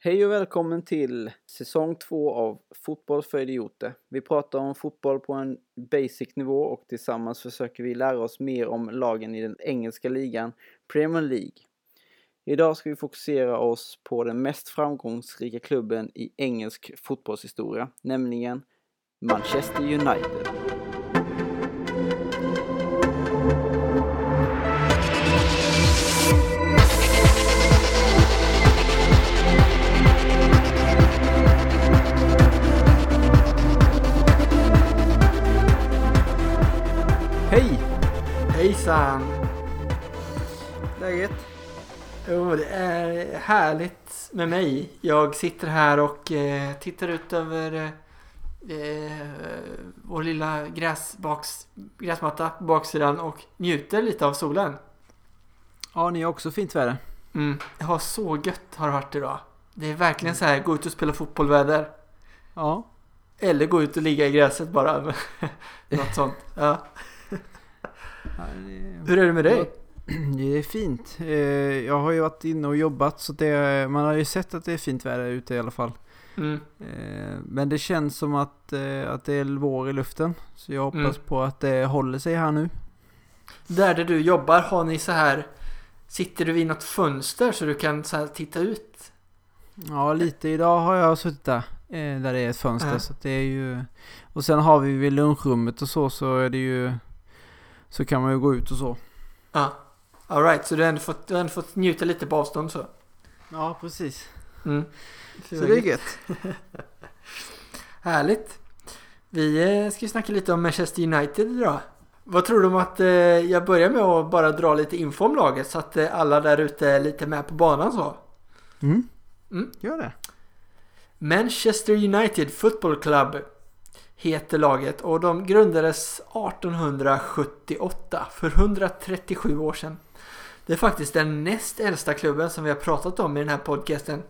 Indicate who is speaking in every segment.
Speaker 1: Hej och välkommen till säsong två av Fotboll för idioter. Vi pratar om fotboll på en basic nivå och tillsammans försöker vi lära oss mer om lagen i den engelska ligan, Premier League. Idag ska vi fokusera oss på den mest framgångsrika klubben i engelsk fotbollshistoria, nämligen Manchester United.
Speaker 2: Hejsan!
Speaker 1: Läget?
Speaker 2: Jo, det är härligt med mig. Jag sitter här och eh, tittar ut över eh, vår lilla gräsbaks, gräsmatta på baksidan och njuter lite av solen.
Speaker 1: Ja, ni har också fint väder.
Speaker 2: Mm, jag har så gött har det varit idag. Det är verkligen så här, gå ut och spela fotbollväder.
Speaker 1: Ja.
Speaker 2: Eller gå ut och ligga i gräset bara. Något sånt. Ja. Hur är det med dig?
Speaker 1: Det är fint. Eh, Jag har ju varit inne och jobbat så det, man har ju sett att det är fint väder ute i alla fall.
Speaker 2: Mm.
Speaker 1: Eh, Men det känns som att, eh, att det är vår i luften. Så jag hoppas
Speaker 2: Mm.
Speaker 1: på att det håller sig här nu.
Speaker 2: Där där du jobbar, har ni så här Sitter du vid något fönster så du kan så titta ut?
Speaker 1: Ja, lite idag har jag suttit där. Där det är ett fönster.
Speaker 2: Ja.
Speaker 1: Så det är ju... Och sen har vi vid lunchrummet och så, så är det ju... Så kan man ju gå ut och så.
Speaker 2: Ja. Alright, så du har ändå fått, du har ändå fått njuta lite på avstånd så?
Speaker 1: Ja, precis.
Speaker 2: Mm.
Speaker 1: Så det är gött.
Speaker 2: Härligt. Vi eh, ska ju snacka lite om Manchester United idag. Vad tror du om att eh, jag börjar med att bara dra lite info om laget så att eh, alla där ute är lite med på banan så?
Speaker 1: Mm.
Speaker 2: Mm.
Speaker 1: Gör det.
Speaker 2: Manchester United Football Club heter laget och de grundades 1878 för 137 år sedan. Det är faktiskt den näst äldsta klubben som vi har pratat om i den här podcasten.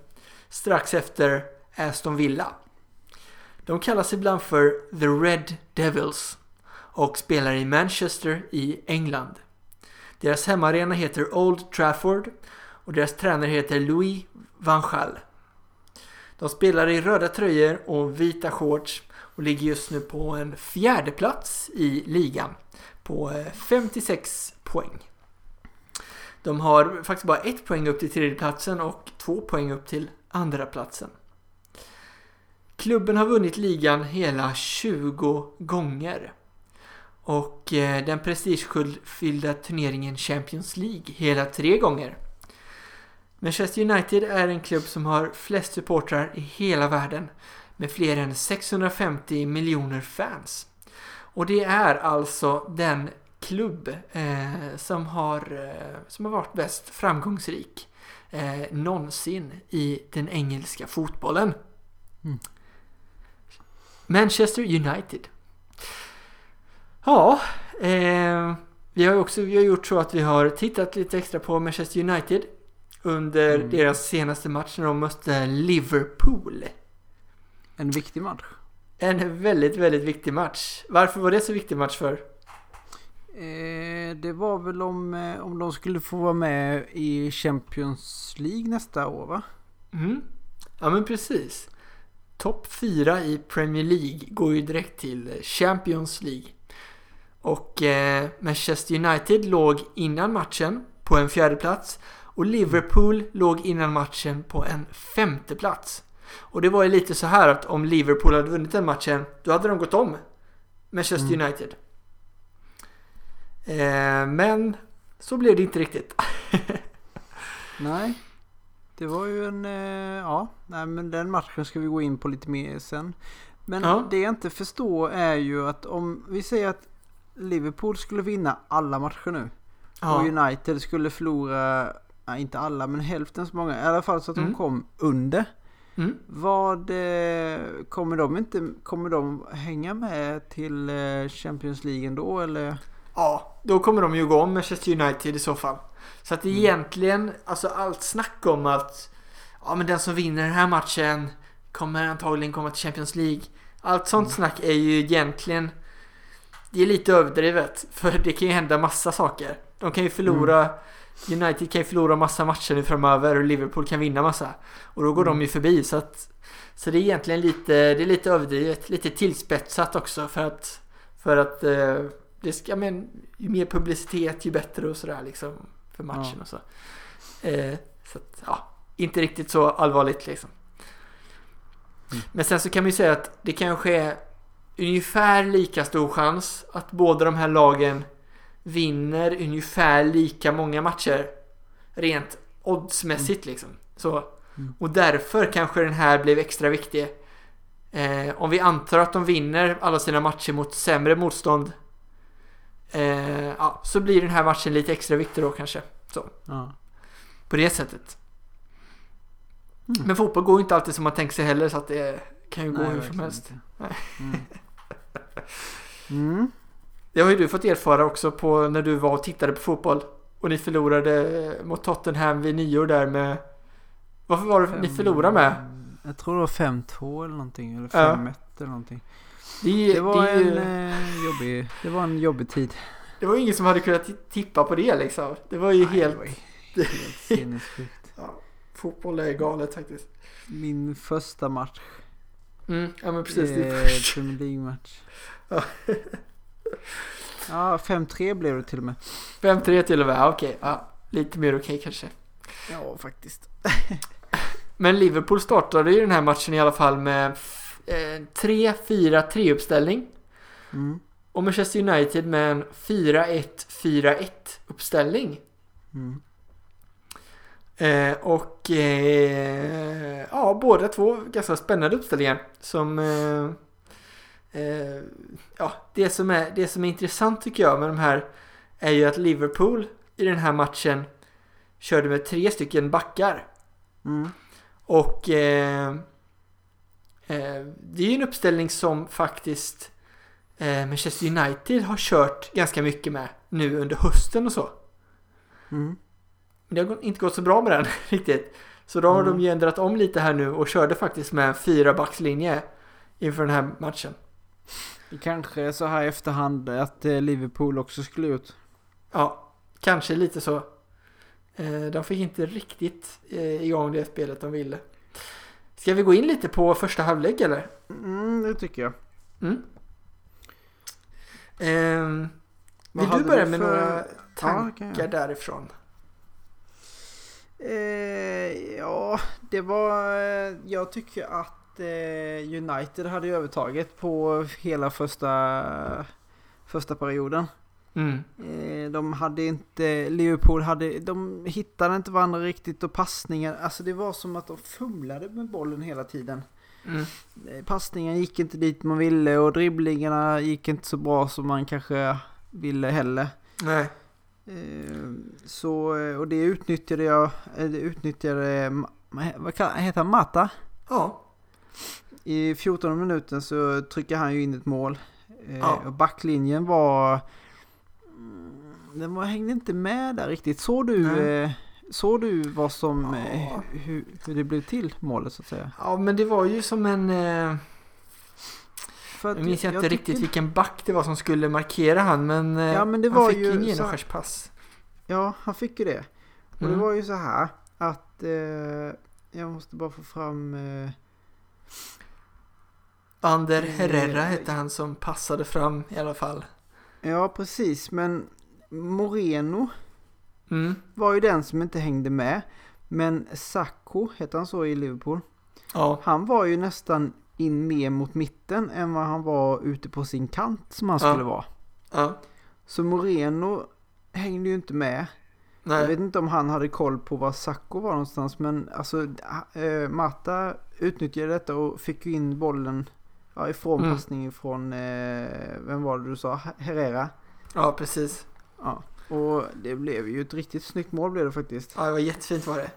Speaker 2: Strax efter Aston Villa. De kallas ibland för The Red Devils och spelar i Manchester i England. Deras hemmaarena heter Old Trafford och deras tränare heter Louis van Gaal. De spelar i röda tröjor och vita shorts och ligger just nu på en fjärde plats i ligan på eh, 56 poäng. De har faktiskt bara ett poäng upp till tredjeplatsen och två poäng upp till andra platsen. Klubben har vunnit ligan hela 20 gånger. Och eh, den prestigefyllda turneringen Champions League hela tre gånger. Manchester United är en klubb som har flest supportrar i hela världen med fler än 650 miljoner fans. Och det är alltså den klubb eh, som, har, eh, som har varit bäst framgångsrik eh, någonsin i den engelska fotbollen.
Speaker 1: Mm.
Speaker 2: Manchester United. Ja, eh, vi har också vi har gjort så att vi har tittat lite extra på Manchester United under
Speaker 1: Mm.
Speaker 2: deras senaste match när de mötte Liverpool.
Speaker 1: En viktig match.
Speaker 2: En väldigt, väldigt viktig match. Varför var det så viktig match för?
Speaker 1: Eh, det var väl om, eh, om de skulle få vara med i Champions League nästa år va?
Speaker 2: Mm. Ja men precis. Topp 4 i Premier League går ju direkt till Champions League. Och eh, Manchester United låg innan matchen på en fjärde plats och Liverpool låg innan matchen på en femte plats. Och det var ju lite så här att om Liverpool hade vunnit den matchen då hade de gått om Manchester
Speaker 1: Mm.
Speaker 2: United. Eh, men så blev det inte riktigt.
Speaker 1: Nej. Det var ju en, eh, ja, nej men den matchen ska vi gå in på lite mer sen. Men
Speaker 2: Ja.
Speaker 1: det jag inte förstår är ju att om vi säger att Liverpool skulle vinna alla matcher nu. Och United skulle förlora, nej, inte alla men hälften så många. I alla fall så att
Speaker 2: Mm.
Speaker 1: de kom under.
Speaker 2: Mm.
Speaker 1: Vad eh, kommer de inte, kommer de hänga med till eh, Champions League ändå eller?
Speaker 2: Ja, då kommer de ju gå om Manchester United i så fall. Så att egentligen, alltså allt snack om att ja men den som vinner den här matchen kommer antagligen komma till Champions League. Allt sånt snack är ju egentligen det är lite överdrivet. För det kan ju hända massa saker. De kan ju förlora United kan ju förlora massa matcher nu framöver och Liverpool kan vinna massa. Och då går
Speaker 1: Mm.
Speaker 2: de ju förbi så att så det är egentligen lite, det är lite överdrivet, lite tillspetsat också för att för att eh, det ska, men ju mer publicitet ju bättre och sådär liksom för matchen
Speaker 1: Ja.
Speaker 2: och så. Eh, så att, ja, inte riktigt så allvarligt liksom.
Speaker 1: Mm.
Speaker 2: Men sen så kan man ju säga att det kanske är ungefär lika stor chans att båda de här lagen vinner ungefär lika många matcher rent oddsmässigt liksom. Så,
Speaker 1: Mm.
Speaker 2: och därför kanske den här blev extra viktig. Eh, om vi antar att de vinner alla sina matcher mot sämre motstånd eh, ja, så blir den här matchen lite extra viktig då kanske. Så,
Speaker 1: Ja.
Speaker 2: på det sättet.
Speaker 1: Mm.
Speaker 2: Men fotboll går inte alltid som man tänker sig heller så att det kan ju gå
Speaker 1: Nej,
Speaker 2: hur som helst. Det har ju du fått erfara också på när du var och tittade på fotboll. Och ni förlorade mot Tottenham vid nyår där med... Varför var det ni förlorade med?
Speaker 1: Jag tror det var 5-2 eller någonting. Eller
Speaker 2: Ja.
Speaker 1: 5-1 eller någonting.
Speaker 2: Det,
Speaker 1: Det var
Speaker 2: det,
Speaker 1: en eh, jobbig, det var en jobbig tid.
Speaker 2: det var ju ingen som hade kunnat ti- tippa på det liksom. Det var ju
Speaker 1: Nej,
Speaker 2: helt...
Speaker 1: det var helt sinnessjukt.
Speaker 2: Ja, fotboll är galet faktiskt.
Speaker 1: Min första match.
Speaker 2: Mm, ja men precis.
Speaker 1: Eh. Premier League-match.
Speaker 2: Ja.
Speaker 1: Ja, 5-3 blev det till och med.
Speaker 2: 5-3 till och med, ja, okej. Ja, lite mer okej kanske.
Speaker 1: Ja, faktiskt.
Speaker 2: Men Liverpool startade ju den här matchen i alla fall med eh, 3-4-3 uppställning.
Speaker 1: Mm.
Speaker 2: Och Manchester United med en 4-1-4-1 uppställning.
Speaker 1: Mm.
Speaker 2: Eh, och eh, ja, båda två ganska spännande uppställningar. Som eh, eh, ja, det som, är, det som är intressant tycker jag med de här är ju att Liverpool i den här matchen körde med tre stycken backar.
Speaker 1: Mm.
Speaker 2: Och eh, eh, det är ju en uppställning som faktiskt eh, Manchester United har kört ganska mycket med nu under hösten och så.
Speaker 1: Mm.
Speaker 2: Det har inte gått så bra med den riktigt. Så då har
Speaker 1: Mm.
Speaker 2: de ju ändrat om lite här nu och körde faktiskt med en fyra backslinje inför den här matchen.
Speaker 1: Kanske så här i efterhand att eh, Liverpool också skulle ut.
Speaker 2: Ja, kanske lite så. Eh, de fick inte riktigt eh, igång det spelet de ville. Ska vi gå in lite på första halvlek eller?
Speaker 1: Mm, det tycker jag.
Speaker 2: Mm.
Speaker 1: Vad
Speaker 2: vill du börja med
Speaker 1: för-
Speaker 2: några
Speaker 1: Ja,
Speaker 2: tankar
Speaker 1: jag.
Speaker 2: därifrån?
Speaker 1: Eh, ja, det var... eh, Jag tycker att eh, United hade övertaget på hela första, första perioden.
Speaker 2: Mm.
Speaker 1: Eh, de hade inte... Liverpool hade... De hittade inte varandra riktigt och passningar... Alltså det var som att de fumlade med bollen hela tiden.
Speaker 2: Mm.
Speaker 1: Eh, Passningen gick inte dit man ville och dribblingarna gick inte så bra som man kanske ville heller.
Speaker 2: Nej.
Speaker 1: Så, och det utnyttjade jag, det utnyttjade, vad heter han, Mata?
Speaker 2: Ja.
Speaker 1: I 14 minuten så trycker han ju in ett mål. Eh,
Speaker 2: Ja.
Speaker 1: Och backlinjen var, mm, den var, hängde inte med där riktigt. Såg du, eh, såg du vad som, eh,
Speaker 2: Ja.
Speaker 1: hur, hur det blev till målet så att säga?
Speaker 2: ja, men det var ju som en... Eh,
Speaker 1: För
Speaker 2: jag minns inte
Speaker 1: tycker-
Speaker 2: riktigt vilken back det var som skulle markera han men, eh,
Speaker 1: Ja, men det
Speaker 2: han
Speaker 1: var
Speaker 2: fick ju
Speaker 1: ju
Speaker 2: en
Speaker 1: så-
Speaker 2: genomskärspass.
Speaker 1: Ja, han fick ju det. Och
Speaker 2: Mm.
Speaker 1: det var ju så här att eh, jag måste bara få fram eh,
Speaker 2: Ander
Speaker 1: Eh,
Speaker 2: Herrera hette han som passade fram i alla fall.
Speaker 1: Ja, precis. Men Moreno
Speaker 2: Mm.
Speaker 1: var ju den som inte hängde med. Men Sacco, heter han så i Liverpool?
Speaker 2: Ja.
Speaker 1: Han var ju nästan in mer mot mitten än vad han var ute på sin kant som han
Speaker 2: Ja.
Speaker 1: skulle vara.
Speaker 2: ja.
Speaker 1: Så Moreno hängde ju inte med. Jag
Speaker 2: Nej.
Speaker 1: vet inte om han hade koll på var Sacco var någonstans men alltså äh, Mata utnyttjade detta och fick ju in bollen ja, ifrån
Speaker 2: Mm.
Speaker 1: passningen från, eh, vem var det du sa, Herrera?
Speaker 2: Ja, precis.
Speaker 1: Ja, och det blev ju ett riktigt snyggt mål blev det faktiskt.
Speaker 2: Ja, det var jättefint var det.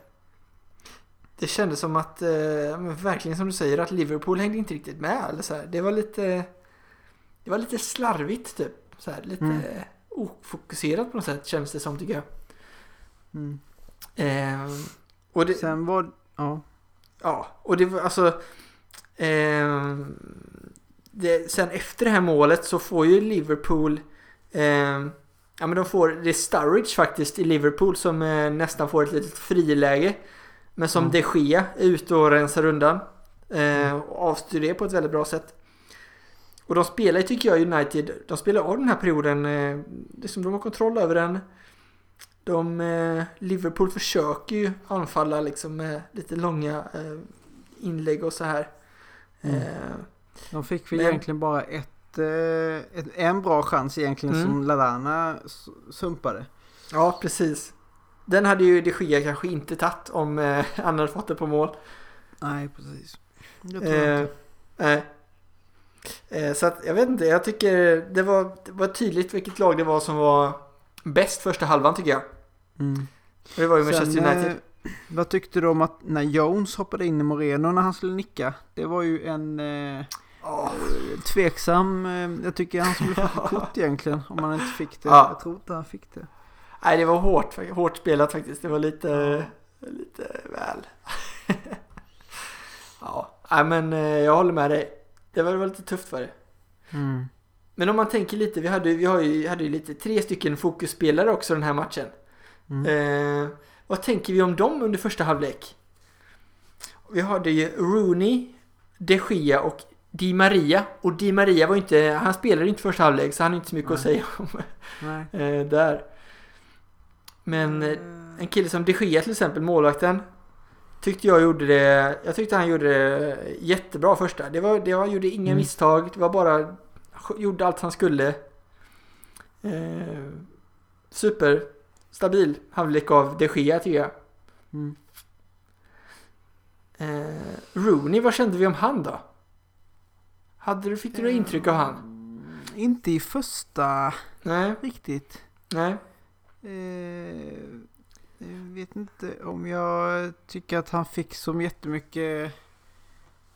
Speaker 2: Det kändes som att, eh, verkligen som du säger, att Liverpool hängde inte riktigt med. Eller så här. Det var lite, det var lite slarvigt typ. Så här, lite
Speaker 1: Mm.
Speaker 2: ofokuserat på något sätt känns det som tycker jag.
Speaker 1: Mm.
Speaker 2: Eh, och det,
Speaker 1: Sen var, ja,
Speaker 2: Ja, och det var alltså... ehm, det, sen efter det här målet så får ju Liverpool... ehm, Ja men de får, det är Sturridge faktiskt i Liverpool som eh, nästan får ett litet friläge. Men som
Speaker 1: Mm.
Speaker 2: de Gea är ute och rensar undan. Eh, och avstyr det på ett väldigt bra sätt. Och de spelar ju, tycker jag United, de spelar av den här perioden, eh, liksom de har kontroll över den. De, eh, Liverpool försöker ju anfalla liksom med lite långa eh, inlägg och så här.
Speaker 1: Mm.
Speaker 2: Eh,
Speaker 1: De fick väl
Speaker 2: Men-
Speaker 1: egentligen bara ett, eh, ett, en bra chans egentligen
Speaker 2: Mm.
Speaker 1: som Lalana s- sumpade.
Speaker 2: Ja, precis. Den hade ju de Gea kanske inte tagit om eh, han hade fått det på mål.
Speaker 1: Nej, precis. Jag tror
Speaker 2: Eh,
Speaker 1: inte.
Speaker 2: nej. Eh, så att jag vet inte, jag tycker det var, det var tydligt vilket lag det var som var bäst första halvan tycker jag.
Speaker 1: Mm.
Speaker 2: Det var ju Manchester
Speaker 1: Sen,
Speaker 2: United.
Speaker 1: eh, vad tyckte du om att när Jones hoppade in i Moreno när han skulle nicka? Det var ju en eh,
Speaker 2: Åh,
Speaker 1: tveksam... Eh, jag tycker han skulle fått kort egentligen om han inte fick det.
Speaker 2: Ja.
Speaker 1: Jag tror inte han fick det.
Speaker 2: nej, det var hårt, hårt spelat faktiskt. Det var lite, lite väl. ja, nej, men eh, jag håller med dig. Det var, det var lite tufft för det.
Speaker 1: Mm.
Speaker 2: Men om man tänker lite, vi hade, vi har ju, hade ju lite tre stycken fokusspelare också den här matchen.
Speaker 1: Mm.
Speaker 2: Eh, vad tänker vi om dem under första halvlek? Vi hade ju Rooney, De Gea och Di Maria. Och Di Maria var inte, han spelade inte första halvlek så han har inte så mycket att säga om
Speaker 1: Nej.
Speaker 2: eh, där. Men eh, en kille som De Gea till exempel, målvakten. Tyckte jag gjorde det, jag tyckte han gjorde det jättebra första. Det var, det var, han gjorde inga
Speaker 1: Mm.
Speaker 2: misstag, det var bara, gjorde allt han skulle. Eh, super stabil halvlek av De Gea tycker jag.
Speaker 1: Mm.
Speaker 2: Eh, Rooney, vad kände vi om han då? Hade du, fick du några intryck av han?
Speaker 1: Inte i första
Speaker 2: Nej,
Speaker 1: riktigt.
Speaker 2: nej.
Speaker 1: Eh, jag vet inte om jag tycker att han fick så jättemycket.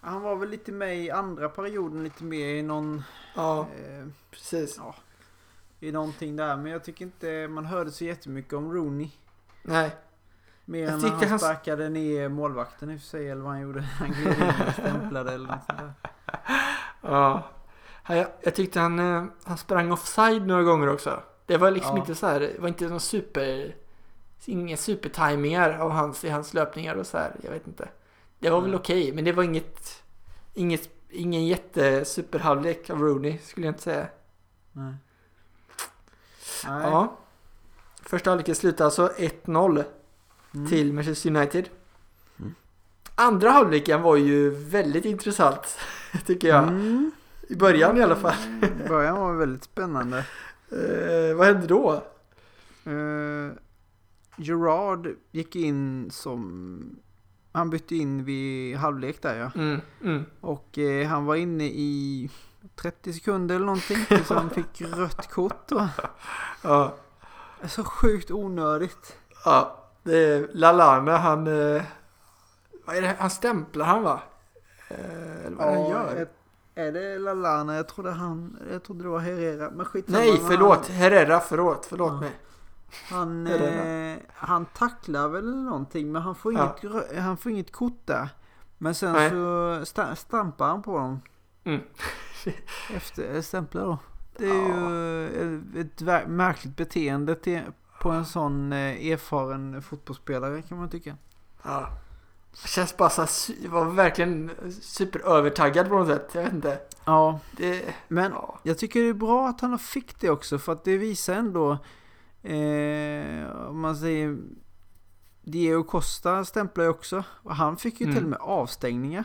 Speaker 1: Han var väl lite med i andra perioden, lite mer i någon...
Speaker 2: Ja,
Speaker 1: Eh,
Speaker 2: precis.
Speaker 1: ja, I någonting där. Men jag tycker inte man hörde så jättemycket om Rooney.
Speaker 2: Nej.
Speaker 1: Mer
Speaker 2: Jag
Speaker 1: än när han
Speaker 2: han-
Speaker 1: sparkade ner målvakten i och för sig. Eller vad han gjorde. Han gled in och stämplade eller något sånt där.
Speaker 2: Ja. Jag, jag tyckte han, eh, han sprang offside några gånger också. Det var liksom
Speaker 1: Ja.
Speaker 2: inte så här, det var inte någon super, inga supertimingar av hans, i hans löpningar och så här. Jag vet inte. Det var väl okej, men det var inget, inget, ingen jättesuperhalvlek av Rooney skulle jag inte säga.
Speaker 1: Nej. Nej.
Speaker 2: Ja. Första halvleken slutade alltså 1-0
Speaker 1: Mm.
Speaker 2: till Manchester United.
Speaker 1: Mm.
Speaker 2: Andra halvleken var ju väldigt intressant, tycker jag.
Speaker 1: Mm.
Speaker 2: I början i alla fall.
Speaker 1: I början var väldigt spännande.
Speaker 2: Eh, vad hände då?
Speaker 1: Uh, Gerard gick in som... Han bytte in vid halvlek där ja.
Speaker 2: Mm, mm.
Speaker 1: Och eh, han var inne i 30 sekunder eller någonting. Tills han fick rött kort. Va?
Speaker 2: Ja,
Speaker 1: Så sjukt onödigt.
Speaker 2: ja. Det är Lalana, han... Eh, vad är det? Han stämplar han va? Eh, eller vad det han gör?
Speaker 1: ett- Är det Lallana? Jag trodde han... Jag trodde det var Herrera. Men skitsamma.
Speaker 2: Nej, förlåt.
Speaker 1: Han,
Speaker 2: Herrera, förlåt. Förlåt
Speaker 1: Ja.
Speaker 2: mig.
Speaker 1: Han, eh, han tacklar väl någonting. Men han får
Speaker 2: Ja.
Speaker 1: inget, han får inget kort där. Men sen
Speaker 2: Nej.
Speaker 1: så sta- stampar han på dem.
Speaker 2: Mm.
Speaker 1: Efter stämplar då. Det är ju eh, ett märkligt beteende till, på en sån eh, erfaren fotbollsspelare kan man tycka.
Speaker 2: Ja. Känns bara så var verkligen superövertaggad på något sätt. Jag vet inte.
Speaker 1: Ja,
Speaker 2: Det...
Speaker 1: men
Speaker 2: Ja.
Speaker 1: jag tycker det är bra att han fick det också för att det visar ändå eh, om man säger Diego Costa stämplar ju också och han fick ju
Speaker 2: Mm.
Speaker 1: till och med avstängningar.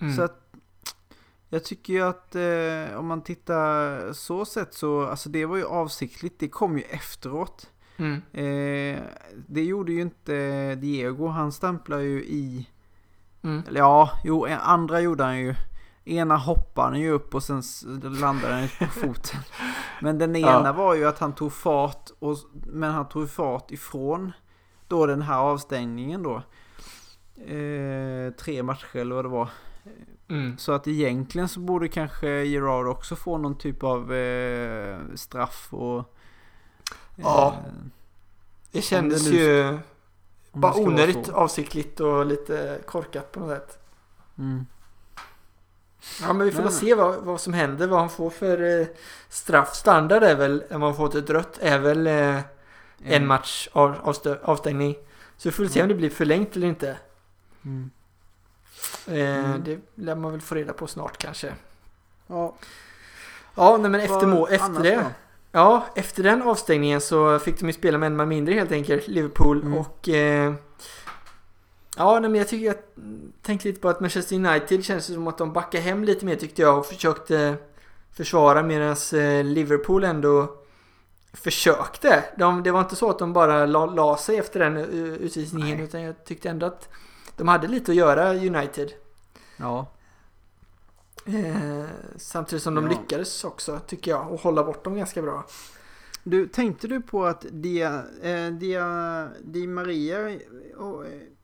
Speaker 2: Mm.
Speaker 1: Så att jag tycker ju att eh, om man tittar så sett så, alltså det var ju avsiktligt, det kom ju efteråt.
Speaker 2: Mm.
Speaker 1: Eh, det gjorde ju inte Diego, han stämplar ju i,
Speaker 2: Mm.
Speaker 1: eller ja, jo, andra gjorde han ju. Ena hoppade han ju upp och sen han ju på foten. Men den ena
Speaker 2: Ja.
Speaker 1: var ju att han tog fart, och, men han tog fart ifrån då den här avstängningen då. Eh, tre matcher eller vad det var.
Speaker 2: Mm.
Speaker 1: Så att egentligen så borde kanske Gerard också få någon typ av eh, straff och...
Speaker 2: Ja.
Speaker 1: eh,
Speaker 2: Det kändes
Speaker 1: det nu
Speaker 2: ju bara onödigt avsiktligt och lite korkat på något sätt.
Speaker 1: Mm.
Speaker 2: Ja men vi får väl se vad, vad som händer, vad han får för eh, straff. Standard är väl, om man fått ett rött, är väl eh, en match av, avstö- avstängning. Så vi får se om det blir förlängt eller inte.
Speaker 1: Mm.
Speaker 2: Eh,
Speaker 1: Mm.
Speaker 2: Det lär man väl få reda på snart kanske.
Speaker 1: Ja,
Speaker 2: Ja, nej, men efter, må, efter det.
Speaker 1: då?
Speaker 2: Ja, efter den avstängningen så fick de ju spela med en man mindre helt enkelt, Liverpool.
Speaker 1: Mm.
Speaker 2: Och eh, ja, nej, men jag tycker jag tänkte lite på att Manchester United känns som att de backade hem lite mer tyckte jag och försökte försvara medan eh, Liverpool ändå försökte. De, det var inte så att de bara la, la sig efter den eh, utvisningen
Speaker 1: Nej.
Speaker 2: utan jag tyckte ändå att de hade lite att göra United.
Speaker 1: Ja.
Speaker 2: Eh, samtidigt som de
Speaker 1: Ja.
Speaker 2: lyckades också tycker jag och hålla bort dem ganska bra.
Speaker 1: Du, tänkte du på att Dia, eh, Dia, Di Maria eh,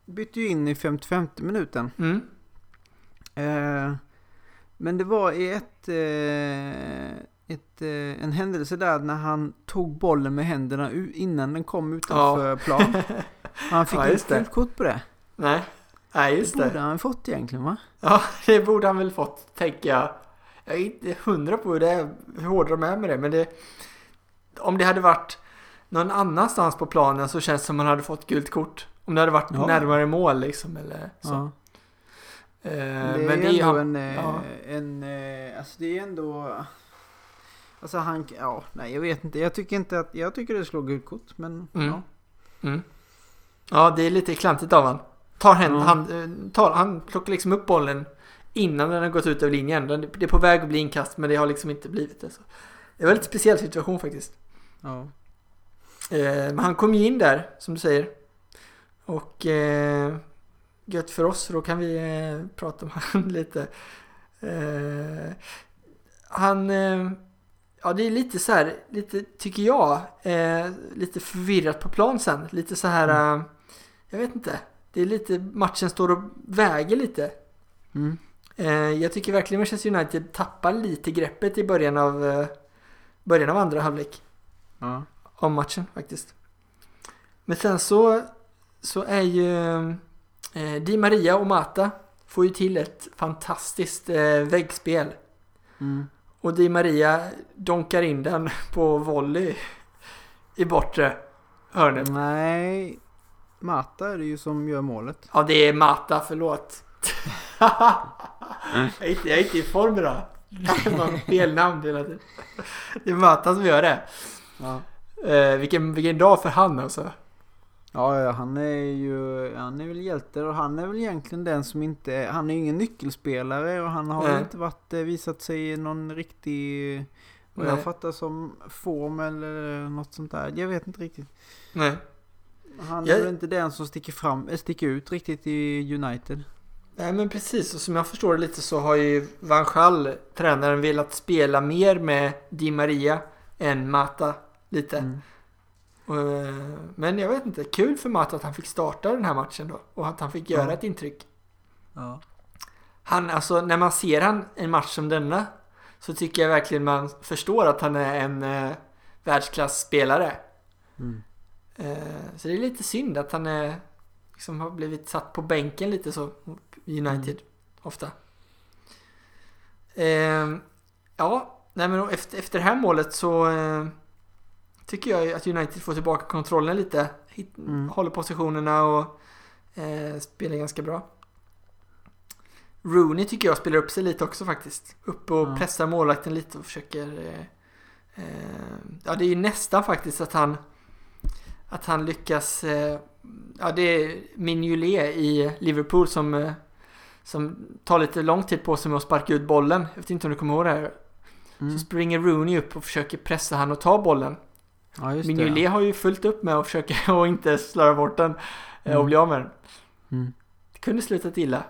Speaker 1: bytte ju in i 55 minuten.
Speaker 2: Mm.
Speaker 1: Eh, men det var i ett, eh, ett, eh, en händelse där när han tog bollen med händerna innan den kom utanför plan. Han fick
Speaker 2: Ja,
Speaker 1: ja,
Speaker 2: det.
Speaker 1: gult kort på det.
Speaker 2: Nej, Nej
Speaker 1: Det
Speaker 2: just
Speaker 1: borde
Speaker 2: det.
Speaker 1: han fått egentligen va?
Speaker 2: Ja, det borde han väl fått, tänker jag. Jag är inte hundra på hur, det är, hur hårda de är med det, men det... Om det hade varit någon annanstans på planen så känns det som man hade fått gult kort. Om det hade varit
Speaker 1: Ja.
Speaker 2: närmare mål liksom, eller så.
Speaker 1: Ja.
Speaker 2: Eh,
Speaker 1: Det är
Speaker 2: men är
Speaker 1: ändå
Speaker 2: han-
Speaker 1: en, eh,
Speaker 2: ja.
Speaker 1: en, eh, alltså det är ändå, alltså han, ja, nej jag vet inte, jag tycker inte att, jag tycker det slår gult kort, men
Speaker 2: Mm.
Speaker 1: ja.
Speaker 2: Mm. Ja, det är lite klantigt av han. Tar hen,
Speaker 1: Ja.
Speaker 2: han, eh, tar, han plockar liksom upp bollen innan den har gått ut över linjen. Den- Det är på väg att bli inkast men det har liksom inte blivit det. Så. Det var en lite speciell situation faktiskt.
Speaker 1: ja.
Speaker 2: Eh, men han kom ju in där, som du säger. Och eh, gött för oss, för då kan vi eh, prata om han lite. Eh, han... Eh, ja, det är lite så här, lite, tycker jag, eh, lite förvirrat på plan sen. Lite så här, eh, jag vet inte. Det är lite, matchen står och väger lite.
Speaker 1: Mm.
Speaker 2: Eh, jag tycker verkligen Manchester United tappar lite greppet i början av, början av andra halvlek
Speaker 1: ja.
Speaker 2: om matchen faktiskt. Men sen så, så är ju eh, Di Maria och Mata får ju till ett fantastiskt eh, väggspel.
Speaker 1: Mm.
Speaker 2: Och Di Maria donkar in den på volley i bortre hörnet.
Speaker 1: Nej, Mata är det ju som gör målet.
Speaker 2: Ja, det är Mata, förlåt. jag, är inte, jag är inte i form idag. Fel namn hela tiden. Det är Mata som gör det.
Speaker 1: Ja.
Speaker 2: Eh, vilken, vilken dag för han alltså.
Speaker 1: Ja, ja, han är ju, han är väl hjälte och han är väl egentligen den som inte, han är ju ingen nyckelspelare och han har
Speaker 2: Nej.
Speaker 1: inte varit, eh, visat sig i någon riktig, vad jag fattar som form eller något sånt där. Jag vet inte riktigt.
Speaker 2: Nej.
Speaker 1: Han är
Speaker 2: Jag-
Speaker 1: väl inte den som sticker fram, eh, sticker ut riktigt i United.
Speaker 2: Nej men precis, och som jag förstår det lite så har ju Van Schall, tränaren, velat spela mer med Di Maria än Mata lite.
Speaker 1: Mm.
Speaker 2: Eh, Men jag vet inte, kul för Mata att han fick starta den här matchen då och att han fick göra
Speaker 1: Ja.
Speaker 2: ett intryck.
Speaker 1: Ja.
Speaker 2: Han, alltså när man ser han en match som denna så tycker jag verkligen man förstår att han är en eh, världsklasspelare.
Speaker 1: Mm.
Speaker 2: Eh, så det är lite synd att han är, liksom har blivit satt på bänken lite så United ofta. Eh, ja, nej men efter, efter det här målet så eh, tycker jag att United får tillbaka kontrollen lite. Hit,
Speaker 1: Mm.
Speaker 2: Håller positionerna och eh, spelar ganska bra. Rooney tycker jag spelar upp sig lite också faktiskt. Upp och
Speaker 1: Ja.
Speaker 2: pressar målvakten lite och försöker... Eh, eh, ja, det är ju nästan faktiskt att han att han lyckas... Eh, ja, det är Mignolet i Liverpool som, eh, som tar lite lång tid på sig med att sparka ut bollen. Jag vet inte om du kommer ihåg det här.
Speaker 1: Mm.
Speaker 2: Så springer Rooney upp och försöker pressa han och ta bollen.
Speaker 1: Ja, just det.
Speaker 2: Mignolet har ju fullt upp med att försöka och inte slarva bort den eh, och
Speaker 1: Mm.
Speaker 2: bli av med den.
Speaker 1: Mm.
Speaker 2: Det kunde slutat illa.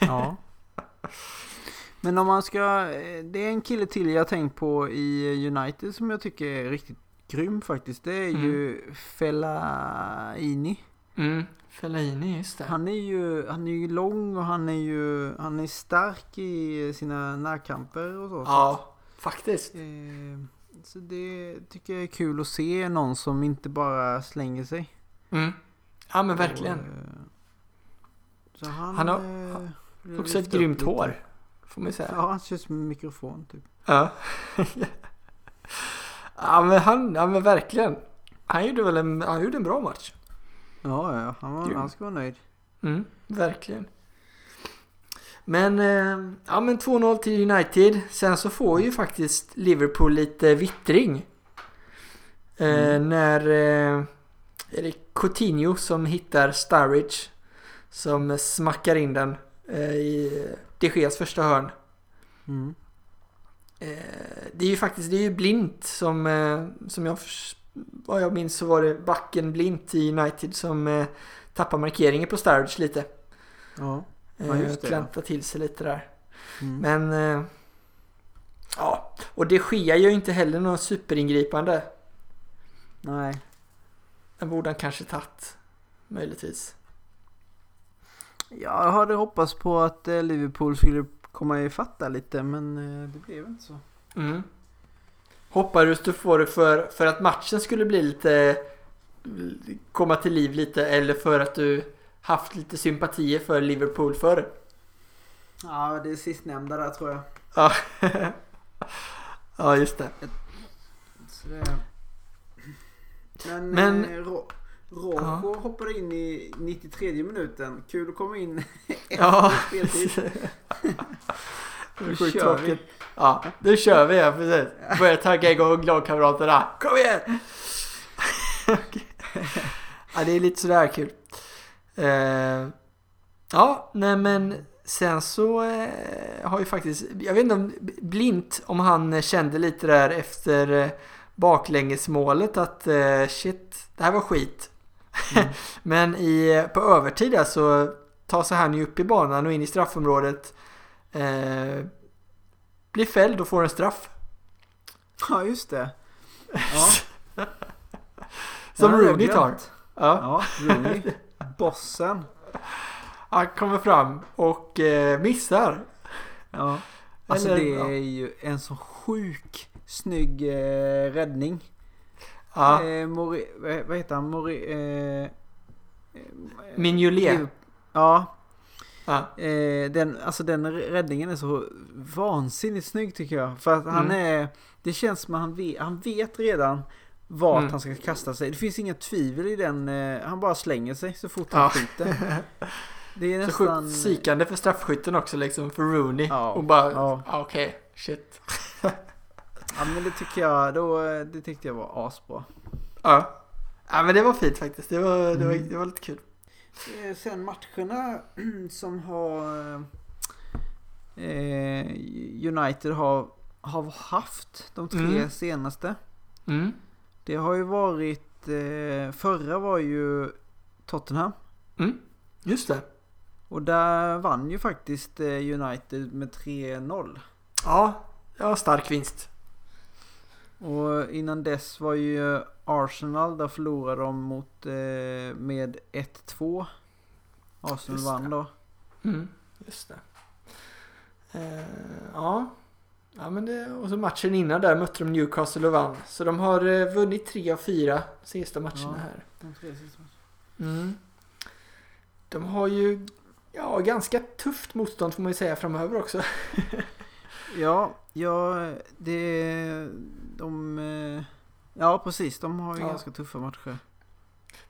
Speaker 1: Ja. Men om man ska, eh, det är en kille till jag tänkt på i United som jag tycker är riktigt grym faktiskt. Det är ju Fellaini.
Speaker 2: Mm. Fellaini, just det.
Speaker 1: Han är ju, han är ju lång och han är ju, han är stark i sina närkamper och så.
Speaker 2: Ja, faktiskt.
Speaker 1: Så, eh, så det tycker jag är kul att se någon som inte bara slänger sig.
Speaker 2: Mm. Ja men verkligen.
Speaker 1: Och, eh, så han,
Speaker 2: Han har-
Speaker 1: eh,
Speaker 2: Också ett grymt
Speaker 1: lite.
Speaker 2: hår. Får man säga.
Speaker 1: Ja, han kör som en mikrofon typ.
Speaker 2: Ja. ja men han, ja men verkligen. Han gjorde väl en, han gjorde en bra match.
Speaker 1: Ja, ja, han, var,
Speaker 2: Grym.
Speaker 1: han ska vara nöjd.
Speaker 2: Mm, verkligen. Men, eh, ja men 2-0 till United. Sen så får ju faktiskt Liverpool lite vittring. Eh,
Speaker 1: Mm.
Speaker 2: När eh, är det Coutinho som hittar Sturridge. Som smackar in den eh, i De Geas första hörn.
Speaker 1: Mm.
Speaker 2: Eh, det är ju faktiskt, det är ju Blint som, eh, som jag, vad jag minns så var det backen Blint i United som eh, tappar markeringen på Sturridge lite.
Speaker 1: Ja. Ja,
Speaker 2: Eh,
Speaker 1: just det,
Speaker 2: Klanta till sig lite där.
Speaker 1: Mm.
Speaker 2: Men eh, ja, och det sker ju inte heller någon superingripande.
Speaker 1: Nej.
Speaker 2: Den borde han kanske tagit. Möjligtvis.
Speaker 1: Jag hade hoppats på att eh, Liverpool skulle komma ifatt där lite, men eh, det blev inte så.
Speaker 2: Mm. Hoppades du få det för, för att matchen skulle bli lite komma till liv lite eller för att du haft lite sympatier för Liverpool förr?
Speaker 1: Ja, det är sistnämnda där tror jag.
Speaker 2: Ja. ja, just det.
Speaker 1: Det... Men,
Speaker 2: Men-
Speaker 1: eh, Ro- Rojo hoppade in i 93 minuten. Kul att komma in
Speaker 2: Ja,
Speaker 1: efter speltid.
Speaker 2: Det är
Speaker 1: Nu
Speaker 2: sjukt
Speaker 1: kör vi.
Speaker 2: Ja, nu kör vi ja, precis. Börjar tagga igång lagkamraterna. Kom igen! ja, det är lite sådär kul. Eh, ja, nej men sen så eh, har ju faktiskt, jag vet inte om Blint, om han kände lite där efter eh, baklängesmålet att eh, shit, det här var skit.
Speaker 1: Mm.
Speaker 2: men i, på övertid där så tar sig han ju upp i banan och in i straffområdet. Eh, blir fälld och får en straff.
Speaker 1: Ja, just det. Ja.
Speaker 2: Som Rooney tar. Ja.
Speaker 1: Ja, Rooney. Bossen.
Speaker 2: Han kommer fram och eh, missar.
Speaker 1: Ja. Alltså
Speaker 2: Eller,
Speaker 1: det
Speaker 2: ja.
Speaker 1: är ju en så sjuk snygg eh, räddning.
Speaker 2: Ja.
Speaker 1: Eh, Mori, vad, vad heter han? Mori, eh, eh,
Speaker 2: Mignolet.
Speaker 1: Ja,
Speaker 2: Ja.
Speaker 1: eh, den, alltså den räddningen är så vansinnigt snygg tycker jag. För att han
Speaker 2: Mm.
Speaker 1: är, det känns som att han vet, han vet redan vart
Speaker 2: Mm.
Speaker 1: han ska kasta sig. Det finns inga tvivel i den, eh, han bara slänger sig så fort han
Speaker 2: Ja.
Speaker 1: skjuter. Det är
Speaker 2: Så
Speaker 1: nästan...
Speaker 2: sjukt psykande för straffskytten också liksom. För Rooney.
Speaker 1: Ja.
Speaker 2: Och bara,
Speaker 1: Ja.
Speaker 2: ja. okej, shit.
Speaker 1: Ja men det tycker jag, då, eh, det tyckte jag var asbra.
Speaker 2: Ja. Ja men det var fint faktiskt. Det var, det var,
Speaker 1: Mm.
Speaker 2: det var lite kul.
Speaker 1: Eh, Sen matcherna som har eh, United har, har haft de tre
Speaker 2: Mm.
Speaker 1: senaste.
Speaker 2: Mm.
Speaker 1: Det har ju varit, eh, förra var ju Tottenham.
Speaker 2: Mm. Just det.
Speaker 1: Och där vann ju faktiskt eh, United med 3-0.
Speaker 2: Ja, ja stark vinst.
Speaker 1: Och innan dess var ju Arsenal, där förlorade de mot, eh, med 1-2. Arsenal vann då.
Speaker 2: Mm. Just det. Eh, ja. Ja men det, och så matchen innan där mötte de Newcastle och vann. Så de har eh, vunnit tre av fyra sista matcherna här. Mm. De har ju ja, ganska tufft motstånd får man ju säga framöver också.
Speaker 1: Ja, ja, det... De... eh, Ja, precis. De har ju
Speaker 2: Ja.
Speaker 1: ganska tuffa matcher.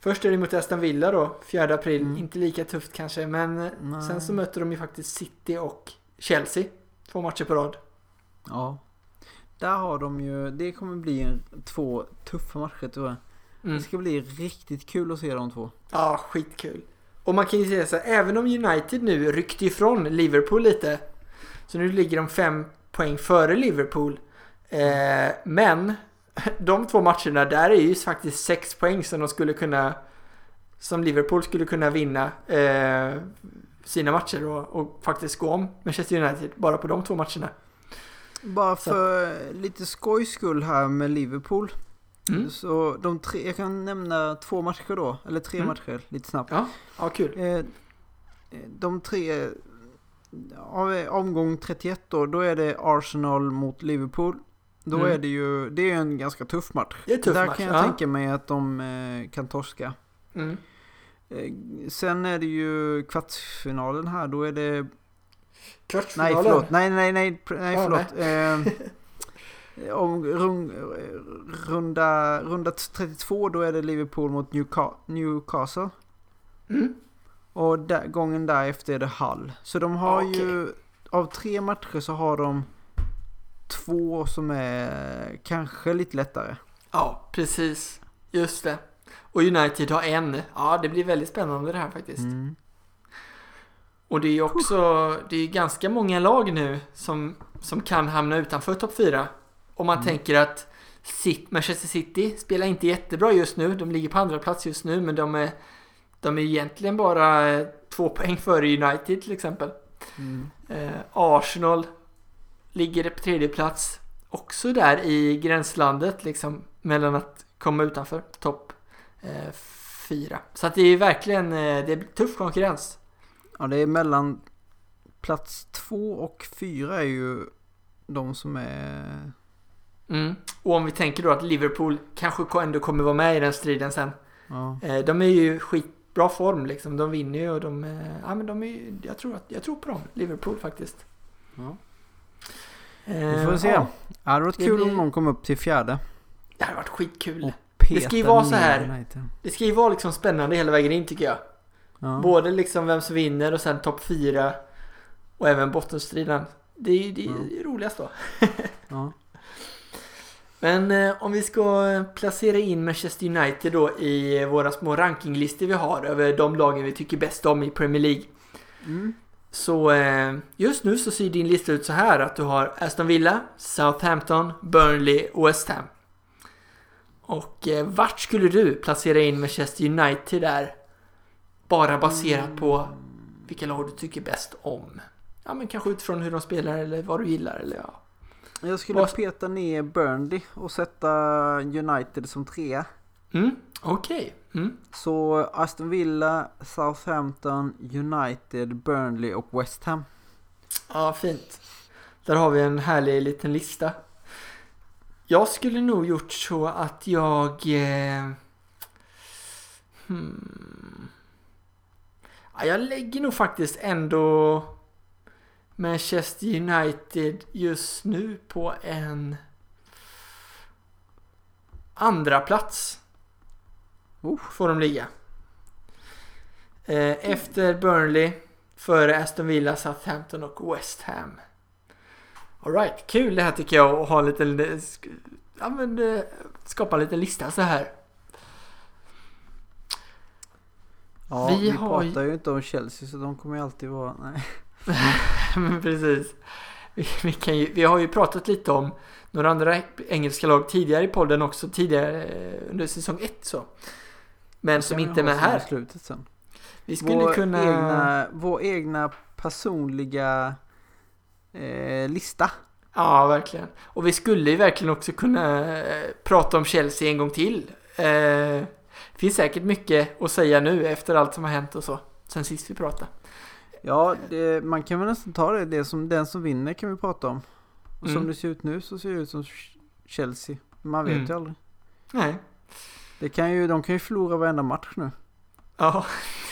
Speaker 2: Först är det mot Aston Villa då, 4 april.
Speaker 1: Mm.
Speaker 2: Inte lika tufft kanske, men eh,
Speaker 1: Nej.
Speaker 2: sen så möter de ju faktiskt City och Chelsea. Två matcher på rad.
Speaker 1: Ja. Där har de ju... Det kommer bli en, två tuffa matcher tror jag.
Speaker 2: Mm.
Speaker 1: Det ska bli riktigt kul att se de två.
Speaker 2: Ja, skitkul. Och man kan ju säga så här, även om United nu ryckte ifrån Liverpool lite. Så nu ligger de fem poäng före Liverpool. Eh, men de två matcherna där är ju faktiskt sex poäng som de skulle kunna som Liverpool skulle kunna vinna eh, sina matcher och, och faktiskt gå om Manchester United bara på de två matcherna.
Speaker 1: Bara
Speaker 2: Så-
Speaker 1: för lite skojs skull här med Liverpool.
Speaker 2: Mm.
Speaker 1: Så de tre... Jag kan nämna två matcher då. Eller tre
Speaker 2: Mm.
Speaker 1: matcher lite snabbt.
Speaker 2: Ja, ja kul.
Speaker 1: Eh, De tre, av omgång 31 då, då är det Arsenal mot Liverpool. Då
Speaker 2: Mm.
Speaker 1: är det ju, det är en ganska tuff match.
Speaker 2: Det är tuff
Speaker 1: Där
Speaker 2: match,
Speaker 1: kan jag
Speaker 2: ja.
Speaker 1: tänka mig att de eh, kan torska.
Speaker 2: Mm.
Speaker 1: Eh, sen är det ju kvartsfinalen här, då är det
Speaker 2: Kvartsfinalen.
Speaker 1: Nej, förlåt. Nej, nej, nej, nej förlåt. Eh, om rung, runda, runda 32 då är det Liverpool mot Newca- Newcastle.
Speaker 2: Mm.
Speaker 1: Och där, gången därefter är det Hull. Så de har
Speaker 2: Okej.
Speaker 1: ju, av tre matcher så har de två som är kanske lite lättare.
Speaker 2: Ja, precis. Just det. Och United har en. Ja, det blir väldigt spännande det här faktiskt.
Speaker 1: Mm.
Speaker 2: Och det är också, det är ganska många lag nu som, som kan hamna utanför topp 4. Om man
Speaker 1: Mm.
Speaker 2: tänker att Manchester City spelar inte jättebra just nu. De ligger på andra plats just nu, men de är, de är egentligen bara eh, två poäng före United till exempel.
Speaker 1: Mm.
Speaker 2: Eh, Arsenal ligger på tredje plats. Också där i gränslandet liksom mellan att komma utanför topp eh, fyra. Så att det är verkligen eh, det är tuff konkurrens.
Speaker 1: Ja, det är mellan plats två och fyra är ju de som är...
Speaker 2: Mm. Och om vi tänker då att Liverpool kanske ändå kommer vara med i den striden sen.
Speaker 1: Ja.
Speaker 2: Eh, de är ju skitbra form liksom. De vinner ju och de... Eh, ja men de är ju, jag tror, att, jag tror på dem. Liverpool faktiskt.
Speaker 1: Ja.
Speaker 2: Eh,
Speaker 1: Vi får se.
Speaker 2: Ja,
Speaker 1: det hade varit kul
Speaker 2: blir-
Speaker 1: om någon kom upp till fjärde.
Speaker 2: det hade varit skitkul. Det ska ju vara så här. Det ska ju vara liksom spännande hela vägen in tycker jag.
Speaker 1: Ja.
Speaker 2: Både liksom vem som vinner och sen topp fyra. Och även bottenstriden. Det är ju det är
Speaker 1: Ja.
Speaker 2: roligast då.
Speaker 1: Ja.
Speaker 2: Men eh, om vi ska placera in Manchester United då i våra små rankinglistor vi har över de lagen vi tycker bäst om i Premier League.
Speaker 1: Mm.
Speaker 2: Så eh, just nu så ser din lista ut så här att du har Aston Villa, Southampton, Burnley och West Ham. Och eh, vart skulle du placera in Manchester United där? Bara baserat på vilka lag du tycker bäst om. Ja men kanske utifrån hur de spelar eller vad du gillar eller ja.
Speaker 1: Jag skulle
Speaker 2: Vad-
Speaker 1: peta ner Burnley och sätta United som trea.
Speaker 2: Mm, okej. Mm.
Speaker 1: Så Aston Villa, Southampton, United, Burnley och West Ham.
Speaker 2: Ja, fint. Där har vi en härlig liten lista. Jag skulle nog gjort så att jag... Eh, hmm, jag lägger nog faktiskt ändå Manchester United just nu på en andra plats.
Speaker 1: Oh.
Speaker 2: Får de ligga. Eh, efter Burnley, före Aston Villa, Southampton och West Ham. Alright, kul det här tycker jag att ha en liten... Ja men eh, skapa en liten lista så här.
Speaker 1: Ja,
Speaker 2: Vi
Speaker 1: vi,
Speaker 2: har
Speaker 1: pratar ju inte om Chelsea så de kommer ju alltid vara... Nej.
Speaker 2: Men precis. Vi, vi, kan ju, vi har ju pratat lite om några andra engelska lag tidigare i podden också, tidigare eh, under säsong 1 så. Men som inte är med här.
Speaker 1: slutet sen.
Speaker 2: Vi skulle
Speaker 1: Vår,
Speaker 2: kunna...
Speaker 1: egna, vår egna personliga eh, lista.
Speaker 2: Ja, verkligen. Och vi skulle ju verkligen också kunna eh, prata om Chelsea en gång till. Eh, finns säkert mycket att säga nu efter allt som har hänt och så. Sen sist vi pratade.
Speaker 1: Ja, det, man kan väl nästan ta det. det som, den som vinner kan vi prata om. Och som
Speaker 2: Mm.
Speaker 1: det ser ut nu så ser det ut som Chelsea. Man vet
Speaker 2: Mm.
Speaker 1: ju aldrig.
Speaker 2: Nej.
Speaker 1: Det kan ju, de kan ju förlora varenda match nu.
Speaker 2: Ja.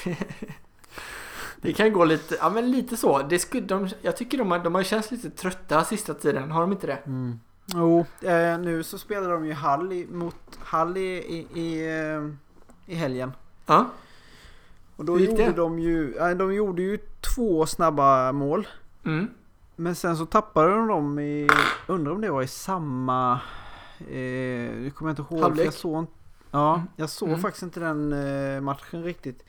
Speaker 2: det kan gå lite, ja men lite så. Det skulle, de, jag tycker de har, de har känts lite trötta sista tiden. Har de inte det?
Speaker 1: Mm. Jo, eh, nu så spelar de ju Hall i, mot Hall i, i, i, eh, i helgen.
Speaker 2: Ja.
Speaker 1: Och då gjorde
Speaker 2: det?
Speaker 1: de ju, eh, de gjorde ju två snabba mål.
Speaker 2: Mm.
Speaker 1: Men sen så tappade de dem i, undrar om det var i samma, eh, nu kommer jag inte ihåg.
Speaker 2: Halvlek?
Speaker 1: Jag såg, ja,
Speaker 2: Mm.
Speaker 1: jag såg
Speaker 2: Mm.
Speaker 1: faktiskt inte den eh, matchen riktigt.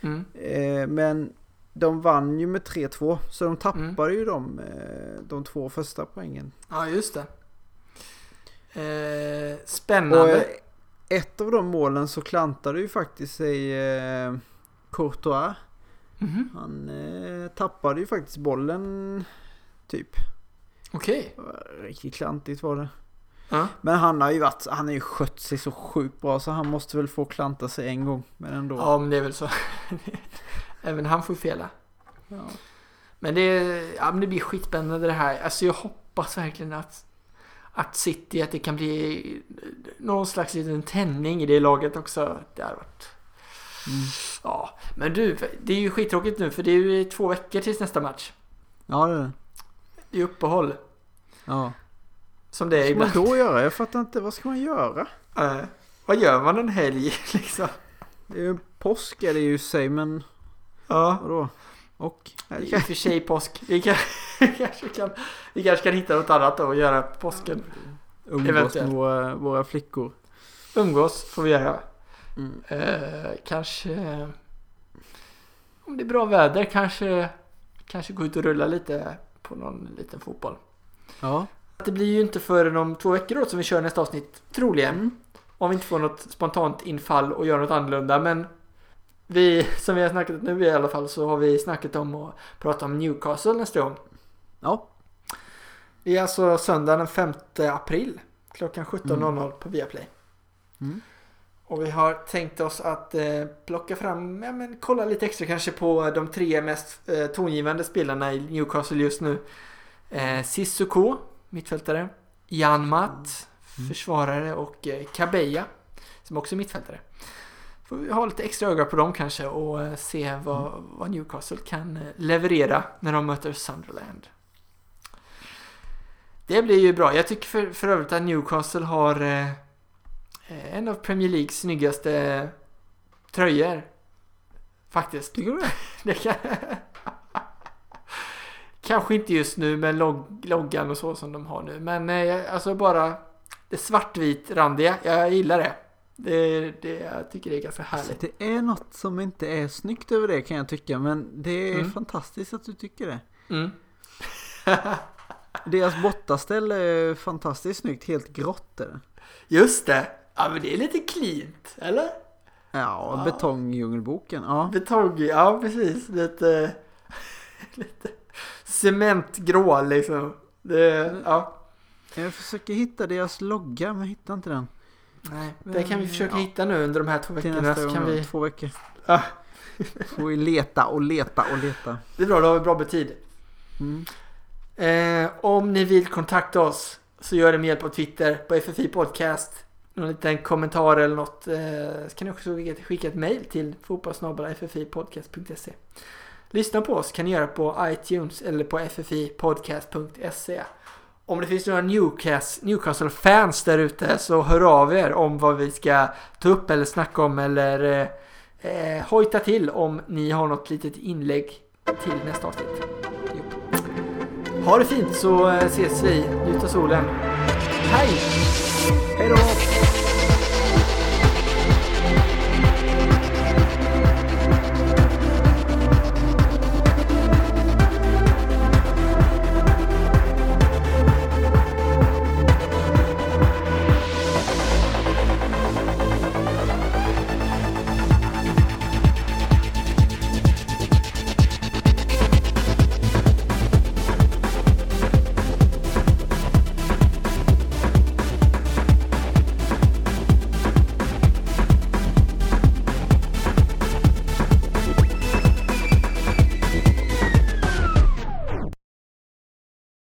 Speaker 2: Mm.
Speaker 1: Eh, men de vann ju med 3-2. Så de tappade
Speaker 2: Mm.
Speaker 1: ju de, eh, de två första poängen.
Speaker 2: Ja, just det. Eh,
Speaker 1: Och
Speaker 2: spännande.
Speaker 1: eh, ett av de målen så klantade ju faktiskt sig eh, Courtois.
Speaker 2: Mhm.
Speaker 1: Han eh, tappade ju faktiskt bollen typ.
Speaker 2: Okej.
Speaker 1: Riktigt klantigt var det.
Speaker 2: Ja.
Speaker 1: Men han har ju varit, han har ju skött sig så sjukt bra så han måste väl få klanta sig en gång. Men ändå.
Speaker 2: ja, men det är väl så. Även han får fela.
Speaker 1: Ja.
Speaker 2: Men det, ja, men det blir skitspännande det här. Alltså jag hoppas verkligen att, att City, att det kan bli någon slags liten tändning i det laget också. Det har varit...
Speaker 1: Mm.
Speaker 2: Ja, men du, det är ju skittråkigt nu för det är ju två veckor tills nästa match.
Speaker 1: Ja, det är det.
Speaker 2: i uppehåll.
Speaker 1: Ja.
Speaker 2: Som det är
Speaker 1: Vad ska
Speaker 2: ibland.
Speaker 1: man då göra? Jag fattar inte. Vad ska man göra?
Speaker 2: Eh, vad gör man en helg liksom?
Speaker 1: Det är ju påsk är det ju i sig, men
Speaker 2: Ja.
Speaker 1: vadå? Och?
Speaker 2: I och för sig påsk. Vi, kan, vi, kanske kan, vi kanske kan hitta något annat då att göra på påsken.
Speaker 1: Umgås med
Speaker 2: Eventuellt.
Speaker 1: våra, våra flickor.
Speaker 2: Umgås får vi göra.
Speaker 1: Mm.
Speaker 2: Eh, kanske... Om det är bra väder kanske... Kanske gå ut och rulla lite på någon liten fotboll.
Speaker 1: Ja.
Speaker 2: Det blir ju inte förrän om två veckor då som vi kör nästa avsnitt. Troligen.
Speaker 1: Mm.
Speaker 2: Om vi inte får något spontant infall och gör något annorlunda. Men vi, som vi har snackat nu i alla fall, så har vi snackat om att prata om Newcastle nästa gång.
Speaker 1: Ja.
Speaker 2: Det är alltså söndag den 5 april. Klockan 17.00 på Viaplay.
Speaker 1: Mm.
Speaker 2: Och vi har tänkt oss att eh, plocka fram, ja men kolla lite extra kanske på de tre mest eh, tongivande spelarna i Newcastle just nu. Eh, Sissoko, mittfältare. Jan Matt,
Speaker 1: Mm.
Speaker 2: försvarare och eh, Kabeja, som också är mittfältare. Får vi ha lite extra öga på dem kanske och eh, se vad, vad Newcastle kan eh, leverera när de möter Sunderland. Det blir ju bra. Jag tycker för, för övrigt att Newcastle har eh, eh, en av Premier Leagues snyggaste tröjor. Faktiskt.
Speaker 1: Tycker du det?
Speaker 2: Det kan... Kanske inte just nu med log loggan och så som de har nu. Men eh, alltså bara det svartvit randiga. Jag gillar det. Det, det jag tycker det är ganska härligt.
Speaker 1: Det är något som inte är snyggt över det kan jag tycka. Men det är
Speaker 2: Mm.
Speaker 1: fantastiskt att du tycker det.
Speaker 2: Mm.
Speaker 1: Deras bottaställ är fantastiskt snyggt. Helt grått är det.
Speaker 2: Just det. Ja men det är lite cleant. Eller?
Speaker 1: Ja,
Speaker 2: Ja.
Speaker 1: betongdjungelboken. Ja.
Speaker 2: Betong. Ja precis. Lite... lite cementgrå liksom. Det, ja.
Speaker 1: Jag försöker hitta deras logga men hittar inte den.
Speaker 2: Nej, det kan vi försöka
Speaker 1: Ja.
Speaker 2: hitta nu under de här två
Speaker 1: Till
Speaker 2: veckorna.
Speaker 1: nästa
Speaker 2: Så
Speaker 1: gång
Speaker 2: vi...
Speaker 1: två veckor.
Speaker 2: Ja.
Speaker 1: Får vi leta och leta och leta.
Speaker 2: Det är bra, då har vi bra betid.
Speaker 1: Mm.
Speaker 2: Eh, om ni vill kontakta oss så gör det med hjälp av Twitter på FFI Podcast. Någon liten kommentar eller något. Eh, så kan ni också skicka- skicka ett mail till fotbollssnabel.ffipodcast.se Lyssna på oss kan ni göra på iTunes eller på ffipodcast.se om det finns några Newcastle-fans där ute så hör av er om vad vi ska ta upp eller snacka om eller eh, eh hojta till om ni har något litet inlägg till nästa avsnitt. Ha det fint så eh, ses vi. Njut av solen. Hej!
Speaker 1: Hej då!